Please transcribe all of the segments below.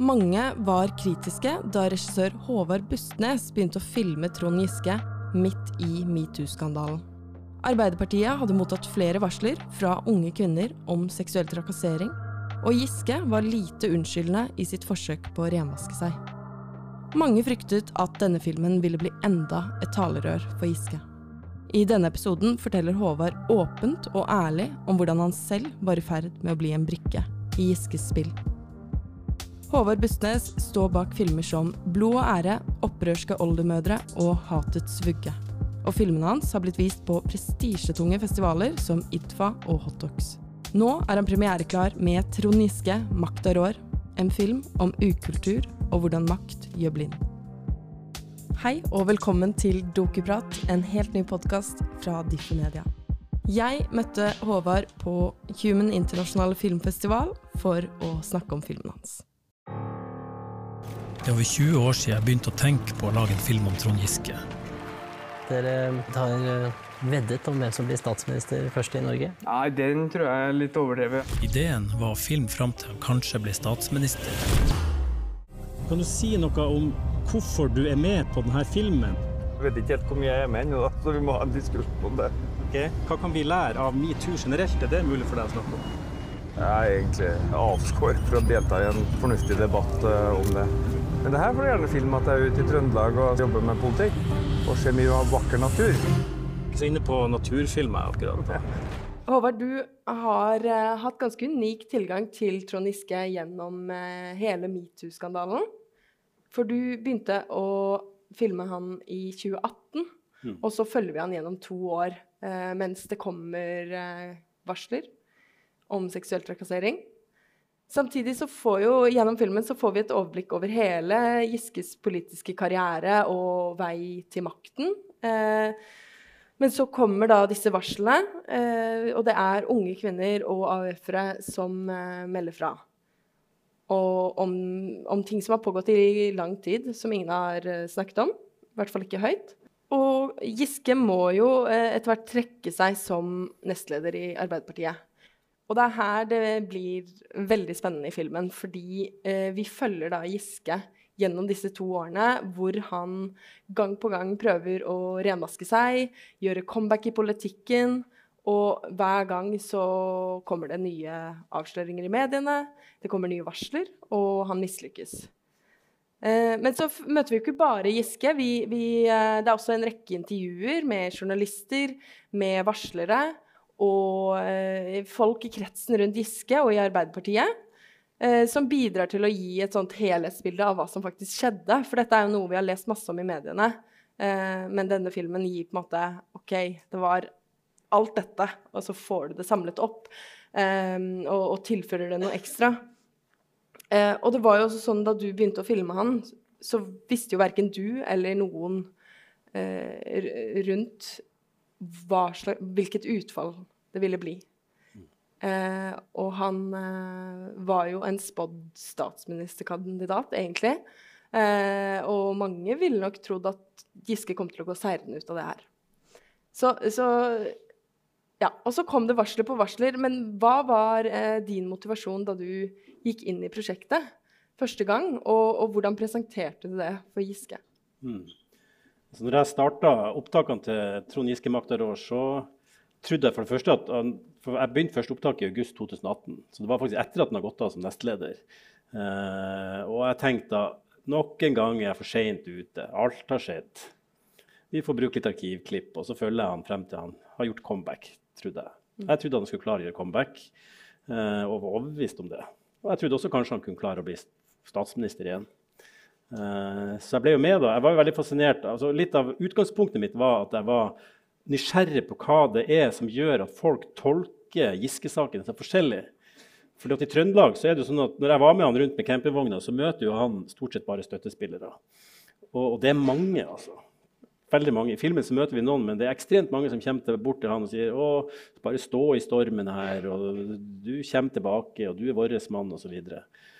Mange var kritiske da regissør Håvard Bustnes begynte å filme Trond Giske midt i metoo-skandalen. Arbeiderpartiet hadde mottatt flere varsler fra unge kvinner om seksuell trakassering, og Giske var lite unnskyldende i sitt forsøk på å renvaske seg. Mange fryktet at denne filmen ville bli enda et talerør for Giske. I denne episoden forteller Håvard åpent og ærlig om hvordan han selv var i ferd med å bli en brikke i Giskes spill. Håvard Bustnes står bak filmer som Blod og ære, Opprørske oldemødre og Hatets vugge. Og filmene hans har blitt vist på prestisjetunge festivaler som ITFA og Hotdogs. Nå er han premiereklar med Trond Giske, 'Makta rår', en film om ukultur og hvordan makt gjør blind. Hei og velkommen til Dokuprat, en helt ny podkast fra Diffe Media. Jeg møtte Håvard på Human Internasjonale Filmfestival for å snakke om filmen hans. Det er over 20 år siden jeg begynte å tenke på å lage en film om Trond Giske. Dere har eh, veddet om hvem som blir statsminister først i Norge? Nei, den tror jeg er litt overdrevet. Ideen var å filme fram til han kanskje ble statsminister. Kan du si noe om hvorfor du er med på denne filmen? Jeg vet ikke helt hvor mye jeg er med ennå, så vi må ha en diskusjon om det. Okay. Hva kan vi lære av metoo generelt? Er det mulig for deg å snakke om? Jeg er egentlig avskåret for å delta i en fornuftig debatt eh, om det. Men det her får du gjerne filme at jeg er ute i Trøndelag og jobber med politikk. Og ser mye av vakker natur. Så inne på naturfilmer akkurat. Håvard, du har uh, hatt ganske unik tilgang til Trond Giske gjennom uh, hele metoo-skandalen. For du begynte å filme han i 2018, mm. og så følger vi han gjennom to år uh, mens det kommer varsler om seksuell trakassering. Samtidig så får jo gjennom filmen så får vi et overblikk over hele Giskes politiske karriere og vei til makten. Eh, men så kommer da disse varslene, eh, og det er unge kvinner og AUF-ere som eh, melder fra. Og om, om, ting som har pågått i lang tid, som ingen har eh, snakket om. I hvert fall ikke høyt. Og Giske må jo eh, etter hvert trekke seg som nestleder i Arbeiderpartiet. Og det er her det blir veldig spennende i filmen, fordi eh, vi følger da Giske gjennom disse to årene, hvor han gang på gang prøver å renvaske seg, gjøre comeback i politikken. Og hver gang så kommer det nye avsløringer i mediene, det kommer nye varsler, og han mislykkes. Eh, men så møter vi jo ikke bare Giske. Vi, vi, eh, det er også en rekke intervjuer med journalister, med varslere og eh, folk i kretsen rundt Giske og i Arbeiderpartiet. Eh, som bidrar til å gi et sånt helhetsbilde av hva som faktisk skjedde. For dette er jo noe vi har lest masse om i mediene. Eh, men denne filmen gir på en måte OK, det var alt dette, og så får du det samlet opp. og, tilfører det noe ekstra. og det var jo også sånn da du begynte å filme han, så visste jo verken du eller noen rundt slags, hvilket utfall det ville bli. Eh, og han eh, var jo en spådd statsministerkandidat, egentlig. Eh, og mange ville nok trodd at Giske kom til å gå seirende ut av det her. Så, så, Ja. Og så kom det varsler på varsler. Men hva var eh, din motivasjon da du gikk inn i prosjektet første gang? Og, og hvordan presenterte du det for Giske? Mm. Så når jeg starta opptakene til Trond Giske Maktarår, så trodde jeg for det første at han, for Jeg begynte første opptak i august 2018, så det var faktisk etter at han har gått av som nestleder. Eh, og jeg tenkte at nok en gang er jeg for seint ute. Alt har skjedd. Vi får bruke litt arkivklipp, og så følger jeg han frem til han har gjort comeback. trodde Jeg Jeg trodde han skulle klare å gjøre comeback, eh, og var overbevist om det. Og jeg trodde også kanskje han kunne klare å bli statsminister igjen. Uh, så jeg ble jo med da. Jeg var jo veldig fascinert. Altså, litt av utgangspunktet mitt var at jeg var nysgjerrig på hva det er som gjør at folk tolker Giske-saken så forskjellig. Fordi at I Trøndelag så er det jo sånn at når jeg var med han rundt med campingvogna, så møter jo han stort sett bare støttespillere. Og, og, det er mange, altså. Veldig mange. I filmen så møter vi noen, men det er ekstremt mange som kommer bort til han og sier å, bare stå i stormen her, og du kommer tilbake, og du er vår mann, osv. Eh,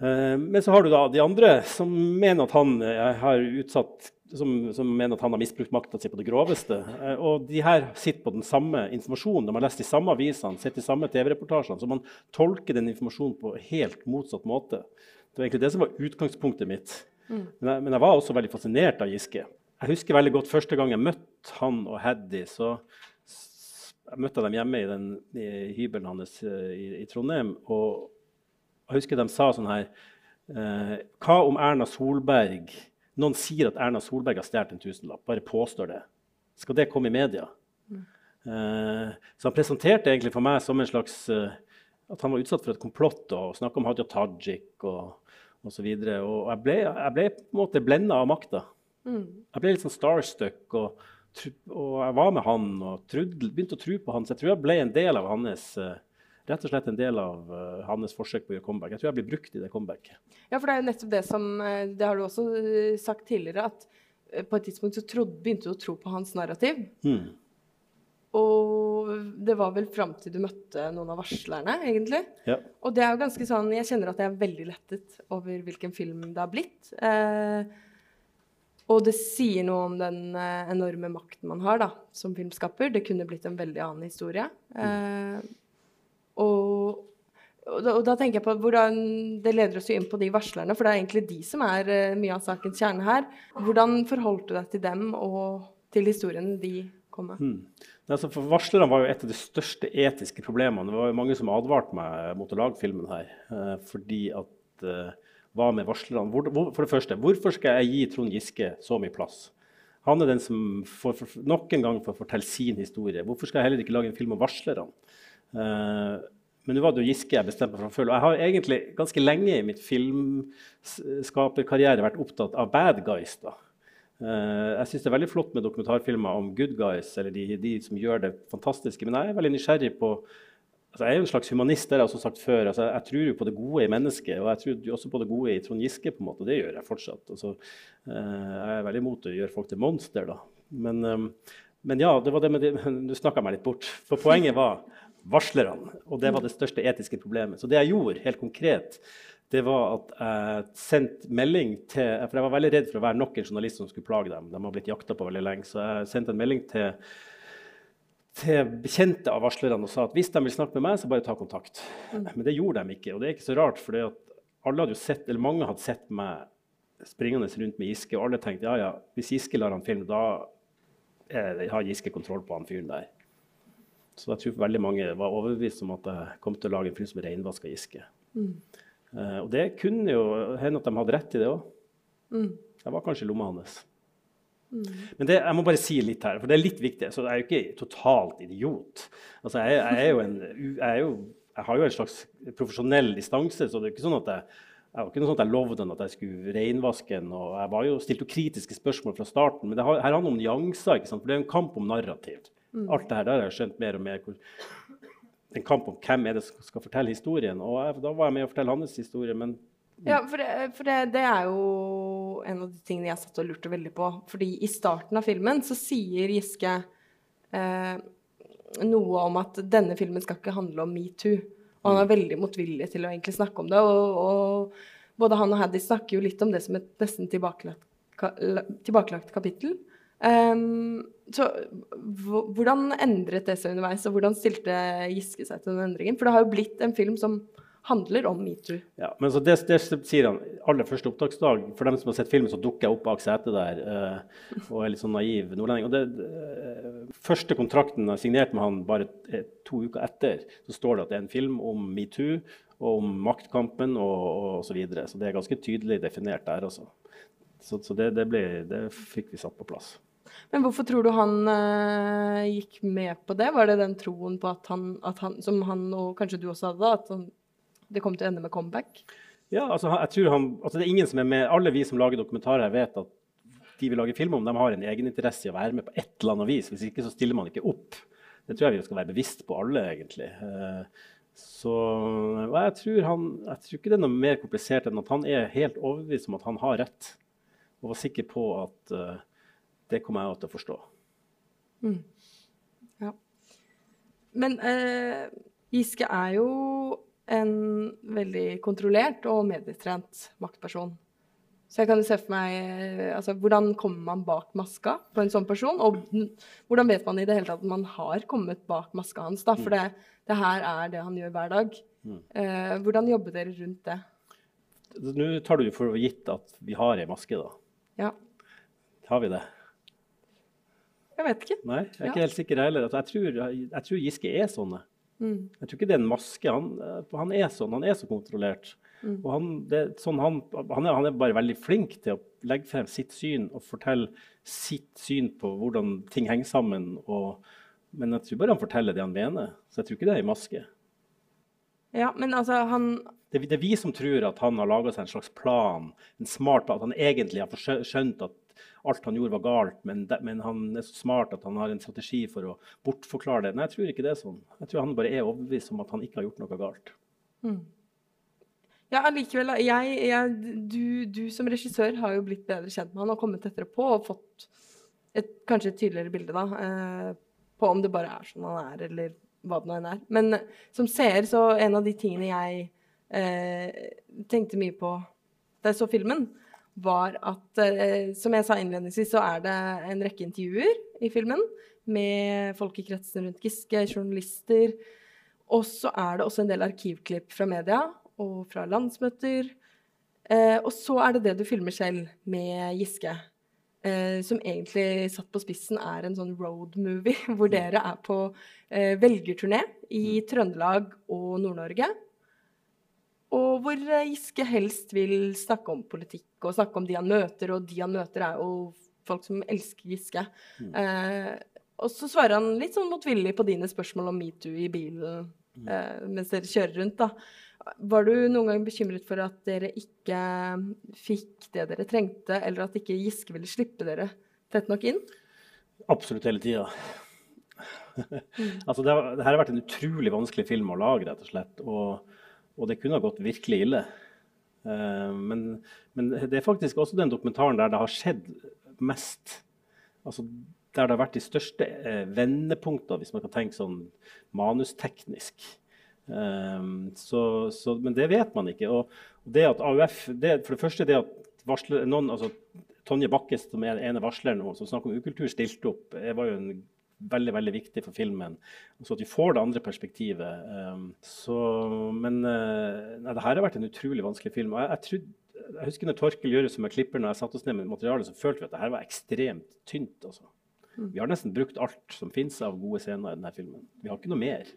men så har du da de andre som mener at han eh, har utsatt som, som, mener at han har misbrukt makta si på det groveste. Eh, og de her sitter på den samme informasjonen. De har lest de samme avisene, sett de samme TV-reportasjene. Så man tolker den informasjonen på helt motsatt måte. Det var egentlig det som var utgangspunktet mitt. Mm. Men, jeg, men, jeg, var også veldig fascinert av Giske. Jeg husker veldig godt første gang jeg møtte han og Heddy. så jeg møtte dem hjemme i, den, i hybelen hans eh, i, i, Trondheim. Og jeg husker de sa sånn her eh, Hva om Erna Solberg Noen sier at Erna Solberg har stjålet en tusenlapp. Bare påstår det. Skal det komme i media? Mm. Eh, så han presenterte egentlig for meg som en slags eh, At han var utsatt for et komplott og snakka om Hadia Tajik og osv. Og, så og jeg ble, jeg ble på en måte blenda av makta. Mm. Jeg ble litt sånn starstuck. og og jeg var med han og trodde, begynte å tro på han. Så jeg tror jeg ble en del av hans uh, rett og slett en del av uh, hans forsøk på å gjøre comeback. Jeg tror jeg blir brukt i det comebacket. Ja, for det er jo nettopp det som eh, Det har du også sagt tidligere, at på et tidspunkt så trodde, begynte du å tro på hans narrativ. Hmm. Og det var vel fram til du møtte noen av varslerne, egentlig. Ja. Og det er jo ganske sånn Jeg kjenner at jeg er veldig lettet over hvilken film det har blitt. Eh, og det sier noe om den eh, enorme makten man har da, som filmskaper. Det kunne blitt en veldig annen historie. Eh, og, og, da, og, da, tenker jeg på hvordan Det leder oss jo inn på de varslerne, for det er egentlig de som er uh, mye av sakens kjerne her. Hvordan forholdt du deg til dem og til historien de kom med? Hmm. Altså, for Varslerne var jo et av de største etiske problemene. Det var jo mange som advarte meg mot å lage filmen her. Uh, fordi at uh, hva med varslerne? For det første, hvorfor skal jeg gi Trond Giske så mye plass? Han er den som får, nok en gang får fortelle sin historie. Hvorfor skal jeg heller ikke lage en film om varslerne? Uh, men nå var det jo Giske jeg bestemte meg for å følge. Og jeg har egentlig ganske lenge i mitt filmskaperkarriere vært opptatt av bad guys. da. Uh, jeg syns det er veldig flott med dokumentarfilmer om good guys, eller de, de, som gjør det fantastiske. Men jeg er veldig nysgjerrig på Altså, jeg er jo en slags humanist. det har Jeg også sagt før. Altså, jeg tror jo på det gode i mennesket, og jeg tror også på det gode i Trond Giske. på en måte, og Det gjør jeg fortsatt. Altså, eh, jeg er veldig imot å gjøre folk til monster. Men, men ja, det var det med det, du snakka meg litt bort. For poenget var varslerne, og det var det største etiske problemet. Så det jeg gjorde helt konkret, det var at jeg sendte melding til For jeg var veldig redd for å være nok en journalist som skulle plage dem. De har blitt jakta på veldig lenge. Så jeg sendte en melding til til bekjente av varslerne og sa at hvis de vil snakke med meg, så bare ta kontakt. Mm. Men det gjorde de ikke. Og det er ikke så rart, for alle hadde jo sett, eller mange hadde sett meg springende rundt med Giske, og alle tenkte ja, ja, hvis Giske lar han filme, da er, har Giske kontroll på han fyren der. Så jeg tror veldig mange var overbevist om at jeg kom til å lage en film som reinvaska Giske. Mm. Eh, og det kunne jo hende at de hadde rett i det òg. Mm. Jeg var kanskje lomma hans. Mm. Men det, jeg må bare si litt her, for det er litt viktig. Så jeg er jo ikke totalt idiot. Altså, jeg, jeg, er jo en, jeg, er jo, jeg, har jo en slags profesjonell distanse, så det er ikke sånn at jeg jeg var ikke noe sånt jeg lovde den at jeg skulle reinvaske den. og Jeg var jo, stilte jo kritiske spørsmål fra starten. Men det her handler om nyanser. ikke sant? For det er en kamp om narrativ. Mm. Alt det her der har jeg skjønt mer og mer. en kamp om hvem er det som skal fortelle historien. Og jeg, Da var jeg med å fortelle hans historie. men ja, for, det, for det, det, er jo en av de tingene jeg satt og lurte veldig på. Fordi i starten av filmen så sier Giske eh, noe om at denne filmen skal ikke handle om metoo. Og han er veldig motvillig til å egentlig snakke om det. Og, og både han og Haddy snakker jo litt om det som et nesten tilbakelagt, tilbakelagt kapittel. Um, så hvordan endret det seg underveis, og hvordan stilte Giske seg til den endringen? For det har jo blitt en film som handler om metoo. Ja, men det, det, sier han aller første opptaksdag. For dem som har sett filmen, så dukker jeg opp bak setet der uh, og er litt sånn naiv nordlending. Og det, det, første kontrakten jeg signerte med han bare to uker etter, så står det at det er en film om metoo og om maktkampen og, og, så videre. Så det er ganske tydelig definert der også. Så, så det, ble, det, fikk vi satt på plass. Men hvorfor tror du han uh, gikk med på det? Var det den troen på at han, at han, som han og kanskje du også hadde, at han det kom til å ende med comeback? Ja, altså, jeg tror han, altså det er ingen som er med, Alle vi som lager dokumentarer, her vet at de vi lager film om, de har en egeninteresse i å være med på et eller annet vis. Hvis ikke så stiller man ikke opp. Det tror jeg vi skal være bevisst på alle, egentlig. Eh, så jeg tror, han, jeg tror ikke det er noe mer komplisert enn at han er helt overbevist om at han har rett. Og var sikker på at uh, det kommer jeg til å forstå. Mm. Ja. Men eh, Giske er jo en veldig kontrollert og medietrent maktperson. Så jeg kan jo se for meg eh, altså, Hvordan kommer man bak maska på en sånn person? Og hvordan vet man i det hele tatt at man har kommet bak maska hans? da? For det, det her er det han gjør hver dag. Eh, hvordan jobber dere rundt det? Nå tar du for gitt at vi har ei maske, da. Ja, Har vi det? Jeg vet ikke. Nei, jeg er Ja. ikke helt sikker heller. Altså, jeg, tror, jeg tror Giske er sånne. Mm. Jeg tror ikke det er en maske. Han, eh, han er sånn. Han er så kontrollert. Mm. Og han, det, sånn han, han, er, han er bare veldig flink til å legge frem sitt syn og fortelle sitt syn på hvordan ting henger sammen. Og, men jeg tror bare han forteller det han mener. Så jeg tror ikke det er en maske. Ja, men altså, han Det, det er vi som tror at han har laga seg en slags plan, en smart plan, at han egentlig har skjønt at alt han gjorde, var galt, men, de, men han er så smart at han har en strategi for å bortforklare det. Nei, jeg tror ikke det er sånn. Jeg tror han bare er overbevist om at han ikke har gjort noe galt. Ja, allikevel. Jeg, jeg, du, du som regissør har jo blitt bedre kjent med han og kommet tettere på og fått et, kanskje et tydeligere bilde da, eh, på om det bare er sånn han er, eller hva det nå enn er. Men eh, som seer, så en av de tingene jeg eh, tenkte mye på da jeg så filmen, var at eh, Som jeg sa innledningsvis, så er det en rekke intervjuer i filmen med folk i kretsen rundt Giske, journalister. Og så er det også en del arkivklipp fra media og fra landsmøter. Eh, og så er det det du filmer selv med Giske. Eh, som egentlig satt på spissen er en sånn road movie, hvor dere er på eh, velgerturné i Trøndelag og Nord-Norge. Og hvor Giske helst vil snakke om politikk og snakke om de han møter, og de han møter, er jo folk som elsker Giske. Eh, og så svarer han litt sånn motvillig på dine spørsmål om metoo i bilen eh, mens dere kjører rundt, da. Var du noen gang bekymret for at dere ikke fikk det dere trengte, eller at ikke Giske ville slippe dere tett nok inn? Absolutt hele tida. altså, det, har, det her har vært en utrolig vanskelig film å lage, rett og slett. Og, og det kunne ha gått virkelig ille. Eh, men, men det er faktisk også den dokumentaren der det har skjedd mest. Altså, der det har vært de største eh, vendepunktene, hvis man kan tenke sånn manusteknisk. Eh, så, så, men det vet man ikke. Og, det at AUF det, For det første det at varsler, noen, altså, Tonje Bakke, som er ene varsleren som snakker om ukultur, stilte opp. Jeg var jo en veldig veldig viktig for filmen. Så at vi får det andre perspektivet. Um, så, men uh, nei, det her har vært en utrolig vanskelig film. Og jeg, jeg, trodde, jeg husker når Torkel Gjøres som er klipper, når jeg satte oss ned med materialet, så følte vi at det her var ekstremt tynt. Altså. Vi har nesten brukt alt som finnes av gode scener i denne filmen. Vi har ikke noe mer.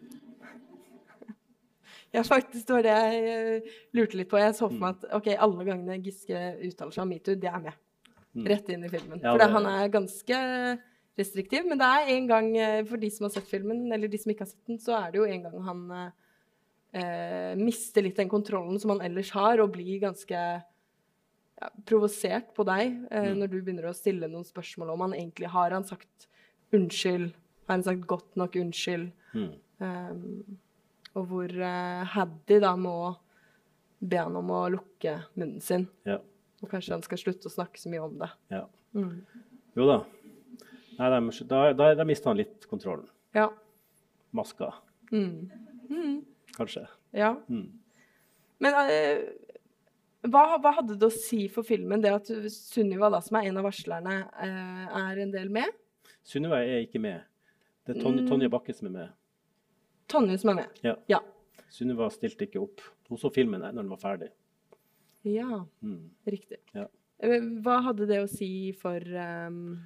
Ja, faktisk, det var det jeg eh, lurte litt på. Jeg så for meg at okay, alle gangene Giske uttaler seg om metoo, det er med. Rett inn i filmen. For han er ganske restriktiv. Men det er en gang, eh, for de som har sett filmen, eller de som ikke har sett den, så er det jo en gang han eh, eh, mister litt den kontrollen som han ellers har, og blir ganske ja, provosert på deg eh, når du begynner å stille noen spørsmål om han egentlig har han sagt unnskyld. Har han sagt godt nok unnskyld? Mm. Um, og hvor uh, Haddy da må be han om å lukke munnen sin. Ja. Og kanskje han skal slutte å snakke så mye om det. ja. Mm. Jo da. Nei, da, da, da, da mista han litt kontrollen. Ja. Maska, Mm. kanskje. ja. Mm. Men uh, hva, hva hadde det å si for filmen, det at Sunniva, da, som er en av varslerne, uh, er en del med? Sunniva er ikke med. Det er Tonje, Mm. Tonje Bakke som er med. Tonje som er med. Ja. Ja. Sunniva stilte ikke opp. Hun så filmen når den var ferdig. Ja, Mm. riktig. Ja. Eh, Hva hadde det å si for, ehm,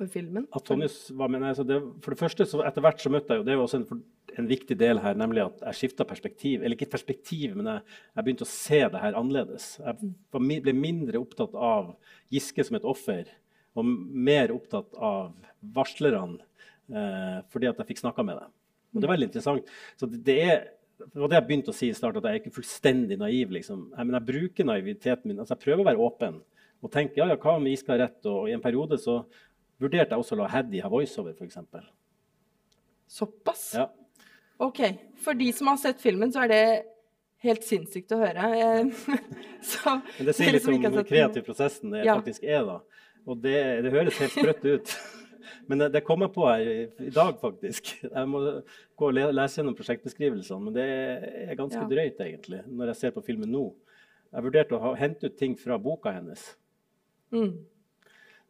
for filmen? At Tonje var med, altså det, for det første, så etter hvert så møtte jeg jo, det er jo også en, en viktig del her, nemlig at jeg skifta perspektiv. Eller ikke perspektiv, men jeg, jeg begynte å se det her annerledes. Jeg var, ble mindre opptatt av Giske som et offer, og mer opptatt av varslerne, eh, fordi at jeg fikk snakka med dem. Og det er veldig interessant. Så det, det er det var det jeg begynte å si i start, at jeg er ikke fullstendig naiv. liksom. Jeg, men jeg bruker naiviteten min. altså Jeg prøver å være åpen og tenke ja, ja, hva om Giske har rett? Og i en periode så vurderte jeg også å la Haddy ha voiceover, f.eks. Såpass? Ja. OK. For de som har sett filmen, så er det helt sinnssykt å høre. Så, Men det sier litt om hvor kreative prosessen det Ja. faktisk er. da. Og det, det høres helt sprøtt ut. Men det, det kom jeg på her i, i dag, faktisk. Jeg må gå og le, lese gjennom prosjektbeskrivelsene. Men det er ganske Ja. drøyt, egentlig, når jeg ser på filmen nå. Jeg vurderte å ha, hente ut ting fra boka hennes. Mm.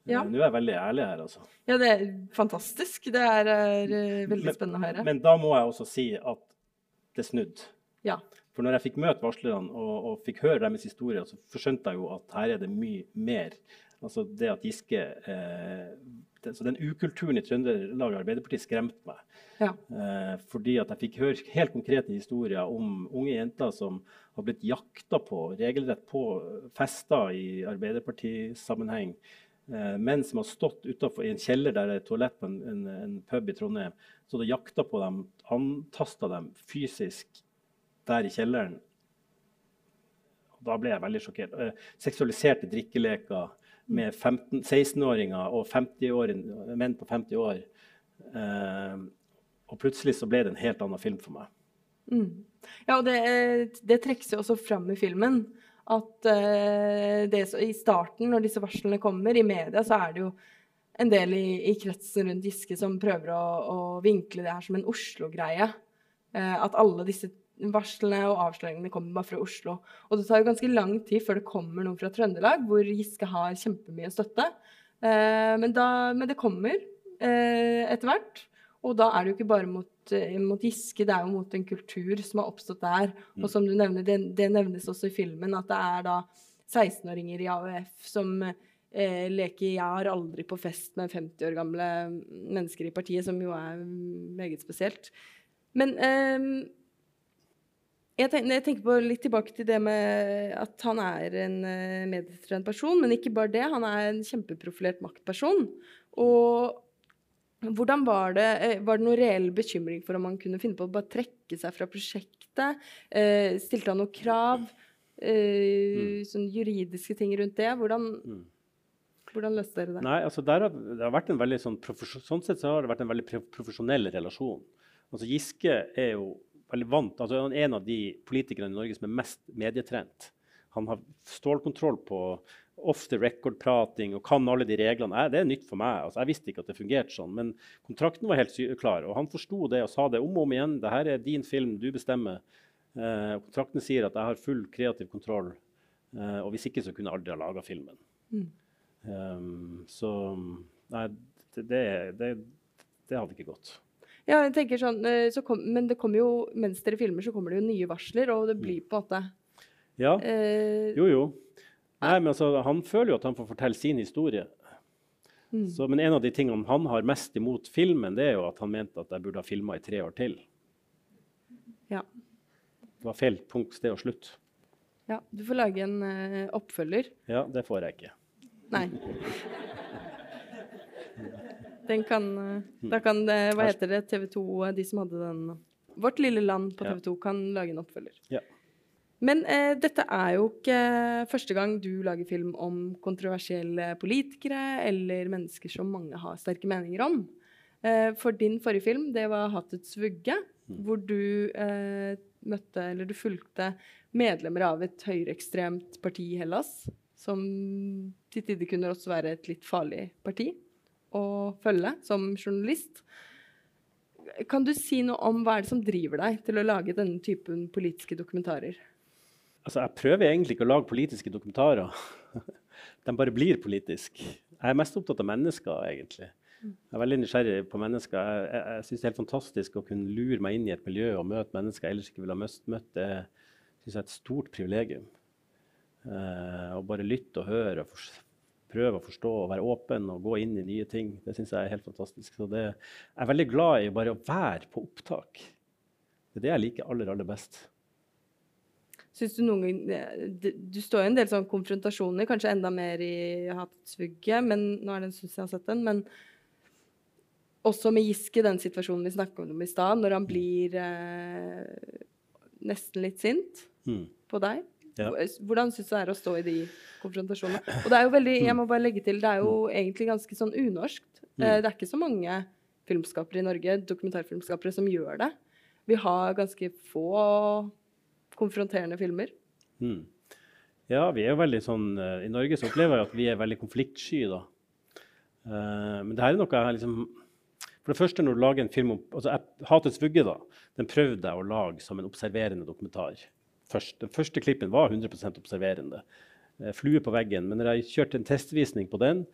Ja. Eh, Nå er jeg veldig ærlig her, altså. Ja, det er fantastisk. Det er, er eh, veldig Men- spennende å høre. Men da må jeg også si at det snudde. Ja. For når jeg fikk møte varslerne og, og fikk høre deres historier, så skjønte jeg jo at her er det mye mer. Altså det at Giske eh, det, Så den ukulturen i Trøndelag Arbeiderparti skremte meg. Ja. Eh, fordi at jeg fikk høre helt konkrete historier om unge jenter som har blitt jakta på, regelrett på fester i Arbeiderpartisammenheng. Eh, menn som har stått utenfor, i en kjeller der det er toalett på en, en, en pub i Trondheim. Så det jakta på dem, antasta dem fysisk der i kjelleren. Da ble jeg veldig sjokkert. Eh, seksualiserte drikkeleker med 16-åringer og 50 menn på 50 år. Eh, og plutselig så ble det en helt annen film for meg. Mm. Ja, og det, eh, det trekkes jo også fram i filmen. At eh, det, i starten, når disse varslene kommer i media, så er det jo en del i, i kretsen rundt Giske som prøver å, å vinkle det her som en Oslo-greie. Eh, at alle disse varslene og avsløringene kommer bare fra Oslo. Og det tar jo ganske lang tid før det kommer noen fra Trøndelag, hvor Giske har kjempemye støtte. Eh, men, da, men det kommer etter hvert. Og da er det jo ikke bare mot, eh, mot Giske, det er jo mot en kultur som har oppstått der. Og som du nevner, det, det nevnes også i filmen, at det er da 16-åringer i AUF som eh, leker 'jeg har aldri på fest' med 50 år gamle mennesker i partiet, som jo er meget spesielt. Men eh, jeg, tenker, jeg tenker på litt tilbake til det med at han er en uh, medietrent person, men ikke bare det. Han er en kjempeprofilert maktperson. Og hvordan var det eh, Var det noen reell bekymring for om han kunne finne på å bare trekke seg fra prosjektet? Eh, stilte han noen krav? Eh, Sånn juridiske ting rundt det? Hvordan, Mm. hvordan løste dere det? Nei, altså der har, det har vært en veldig sånn, sånn sett så har det vært en veldig profesjonell relasjon. Altså Giske er jo veldig vant, altså han er en av de politikerne i Norge som er mest medietrent. Han har stålkontroll på off the record-prating og kan alle de reglene. Jeg, det er nytt for meg. altså Jeg visste ikke at det fungerte sånn, men kontrakten var helt klar. Og han forsto det og sa det om og om igjen. det her er din film, du bestemmer. Eh, kontrakten sier at jeg har full kreativ kontroll. Eh, og hvis ikke, så kunne jeg aldri ha laga filmen. Um, så Nei, det, det, det, det hadde ikke gått. Ja, jeg tenker sånn, eh, så kom, Men det kommer jo, mens dere filmer, så kommer det jo nye varsler, og det blir på en måte Ja, eh, jo, jo. Nei, men altså, Han føler jo at han får fortelle sin historie. mm. Så, men en av de tingene han har mest imot filmen, det er jo at han mente at jeg burde ha filma i tre år til. Ja. Det var feil punkt, sted og slutt. ja. Du får lage en uh, oppfølger. Ja, det får jeg ikke. Nei. Den kan eh, Da kan det Hva heter det? TV 2, eh, de som hadde den Vårt lille land på TV 2 kan lage en oppfølger. Ja. Men eh, dette er jo ikke første gang du lager film om kontroversielle politikere eller mennesker som mange har sterke meninger om. Eh, for din forrige film, det var 'Hatets vugge', hvor du eh, møtte, eller du fulgte medlemmer av et høyreekstremt parti i Hellas, som til tider kunne også være et litt farlig parti å følge som journalist. Kan du si noe om hva er det som driver deg til å lage denne typen politiske dokumentarer? Altså, jeg prøver egentlig ikke å lage politiske dokumentarer. De bare blir politiske. Jeg er mest opptatt av mennesker, egentlig. Jeg er veldig nysgjerrig på mennesker. Jeg, jeg, jeg syns det er helt fantastisk å kunne lure meg inn i et miljø og møte mennesker jeg ellers ikke ville ha møtt. Det syns jeg er et stort privilegium. Eh, å bare lytte og høre og for, prøve å forstå og være åpen og gå inn i nye ting. Det syns jeg er helt fantastisk. Så det, jeg er veldig glad i bare å være på opptak. Det er det jeg liker aller, aller best. Syns du noen gang Du står i en del sånn konfrontasjoner, kanskje enda mer i Hatets vugge, men nå er det en stund jeg har sett den. Men også med Giske, den situasjonen vi snakket om i stad, når han blir eh, nesten litt sint Mm. på deg. Ja. Hvordan syns du det er å stå i de konfrontasjonene? Og det er jo veldig, jeg må bare legge til, det er jo egentlig ganske sånn unorskt. Eh, Det er ikke så mange filmskapere i Norge, dokumentarfilmskapere, som gjør det. Vi har ganske få konfronterende filmer. Mm. Ja, vi er jo veldig sånn eh, I Norge så opplever jeg at vi er veldig konfliktsky, da. Uh, men det her er noe jeg liksom For det første, når du lager en film om altså jeg, 'Hatets vugge', da, den prøvde jeg å lage som en observerende dokumentar. Først, den første klippen var 100 observerende. Uh, flue på veggen. Men når jeg kjørte en testvisning på den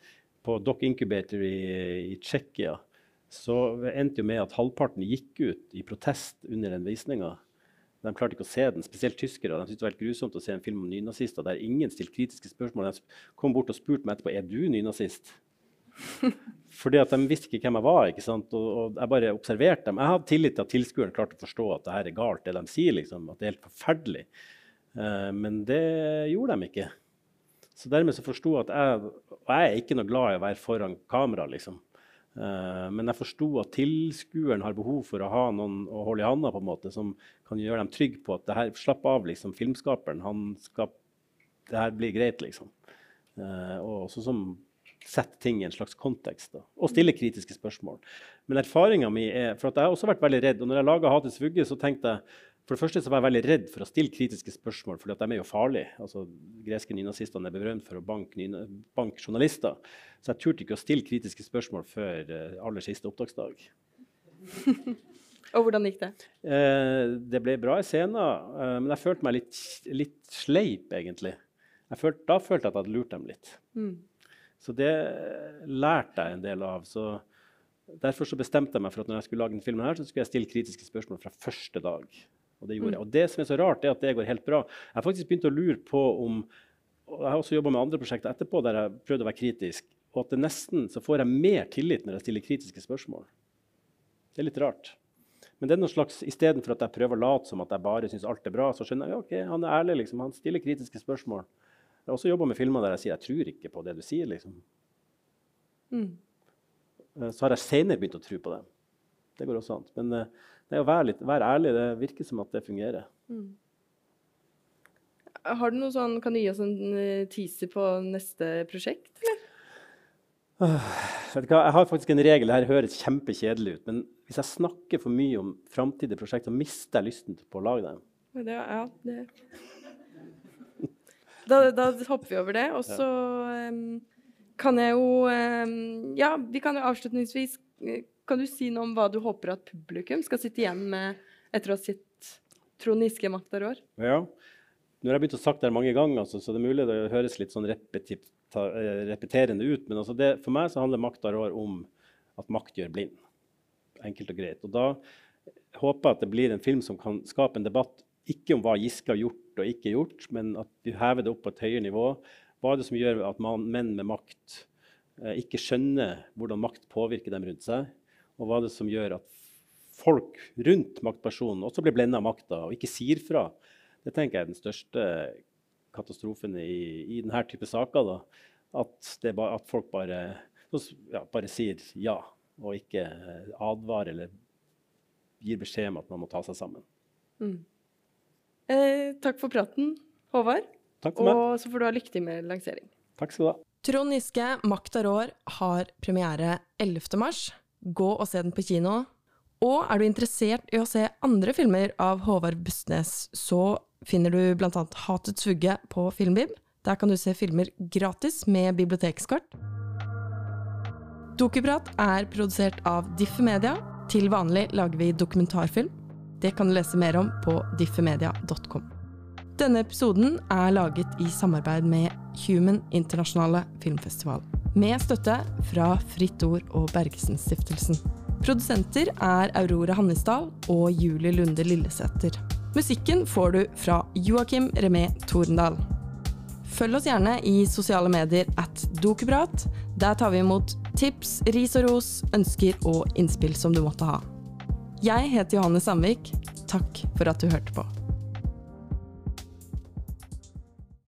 på Doc Incubator i, i Tsjekkia, så endte jo med at halvparten gikk ut i protest under den visninga. De klarte ikke å se den, spesielt tyskere. De syntes det var helt grusomt å se en film om nynazister der ingen stilte kritiske spørsmål. De kom bort og spurte meg etterpå er du nynazist. Fordi at de visste ikke hvem jeg var. ikke sant? Og, og Jeg bare observerte dem. Jeg hadde tillit til at tilskueren klarte å forstå at det her er galt, det de sier. liksom, At det er helt forferdelig. Uh, men det gjorde de ikke. Så dermed så forsto jeg at jeg Og jeg er ikke noe glad i å være foran kamera, liksom. Uh, men jeg forsto at tilskueren har behov for å ha noen å holde i handa på en måte, som kan gjøre dem trygge på at det her, slapp av, liksom, filmskaperen. han skal, Det her blir greit, liksom. Uh, og også som setter ting i en slags kontekst. Da, og stiller kritiske spørsmål. Men erfaringa mi er For jeg har også vært veldig redd. Og når jeg laga 'Hatets vugge', så tenkte jeg for det første så var jeg veldig redd for å stille kritiske spørsmål, for de er jo farlige. Altså, greske nynazistene er berømt for å banke, bank journalister. Så jeg turte ikke å stille kritiske spørsmål før uh, aller siste opptaksdag. Og hvordan gikk det? Uh, det ble bra i scenen, uh, men jeg følte meg litt, litt sleip, egentlig. Følte, da følte jeg at jeg hadde lurt dem litt. Mm. Så det lærte jeg en del av. Så derfor så bestemte jeg meg for at når jeg skulle lage denne filmen, her, så skulle jeg stille kritiske spørsmål fra første dag. Og det gjorde jeg. Mm. Og det som er så rart, er at det går helt bra. Jeg har faktisk begynt å lure på om og Jeg har også jobba med andre prosjekter etterpå der jeg prøvde å være kritisk. Og at det nesten så får jeg mer tillit når jeg stiller kritiske spørsmål. Det er litt rart. Men det er noe slags, istedenfor at jeg prøver å late som at jeg bare syns alt er bra, så skjønner jeg ja, ok, han er ærlig. liksom, Han stiller kritiske spørsmål. Jeg har også jobba med filmer der jeg sier jeg tror ikke på det du sier. liksom. Mm. Eh, så har jeg senere begynt å tro på det. Det går også an. Men uh, det å være, litt, være, ærlig, det virker som at det fungerer. Mm. Har du noe sånn, Kan du gi oss en eh, teaser på neste prosjekt? eller? vet du hva, Jeg har faktisk en regel, det her høres kjempekjedelig ut, men hvis jeg snakker for mye om framtidige prosjekter, mister jeg lysten på å lage dem. Det, ja, det. Da, da, hopper vi over det. Og så um, kan jeg jo um, Ja, vi kan jo avslutningsvis eh, kan du si noe om hva du håper at publikum skal sitte igjen med etter å ha sett Trond Giske maktarår? Ja. Nå har jeg begynt å sagt det mange ganger, altså, så det er mulig det høres litt sånn eh, repeterende ut. Men altså det, for meg så handler maktarår om at makt gjør blind. Enkelt og greit. Og da håper jeg at det blir en film som kan skape en debatt ikke om hva Giske har gjort og ikke gjort, men at vi hever det opp på et høyere nivå. Hva er det som gjør at man, menn med makt eh, ikke skjønner hvordan makt påvirker dem rundt seg? Og hva er det som gjør at folk rundt maktpersonen også blir blenda av makta og ikke sier fra? Det tenker jeg er den største katastrofen i, i denne type saker. Da. At, ba, at folk bare, ja, bare, sier ja, og ikke advarer eller gir beskjed om at man må ta seg sammen. Mm. Eh, takk for praten, Håvard. Takk for meg. Og så får du ha lykke til med lansering. Takk skal du ha. Trond Giske, 'Makta rår', har premiere 11. mars. Gå og se den på kino. Og er du interessert i å se andre filmer av Håvard Bustnes, så finner du bl.a. Hatets vugge på Filmbib. Der kan du se filmer gratis med bibliotekskort. Dokuprat er produsert av Diffe Media. Til vanlig lager vi dokumentarfilm. Det kan du lese mer om på diffemedia.com. Denne episoden er laget i samarbeid med Human Internasjonale Filmfestival med støtte fra Fritt Ord og Bergesen-stiftelsen. Produsenter er Aurora Hannisdal og Julie Lunde Lillesæter. Musikken får du fra Joakim Remé Torendal. Følg oss gjerne i sosiale medier at Dokuprat. Der tar vi imot tips, ris og ros, ønsker og innspill som du måtte ha. Jeg heter Johanne Sandvik. Takk for at du hørte på.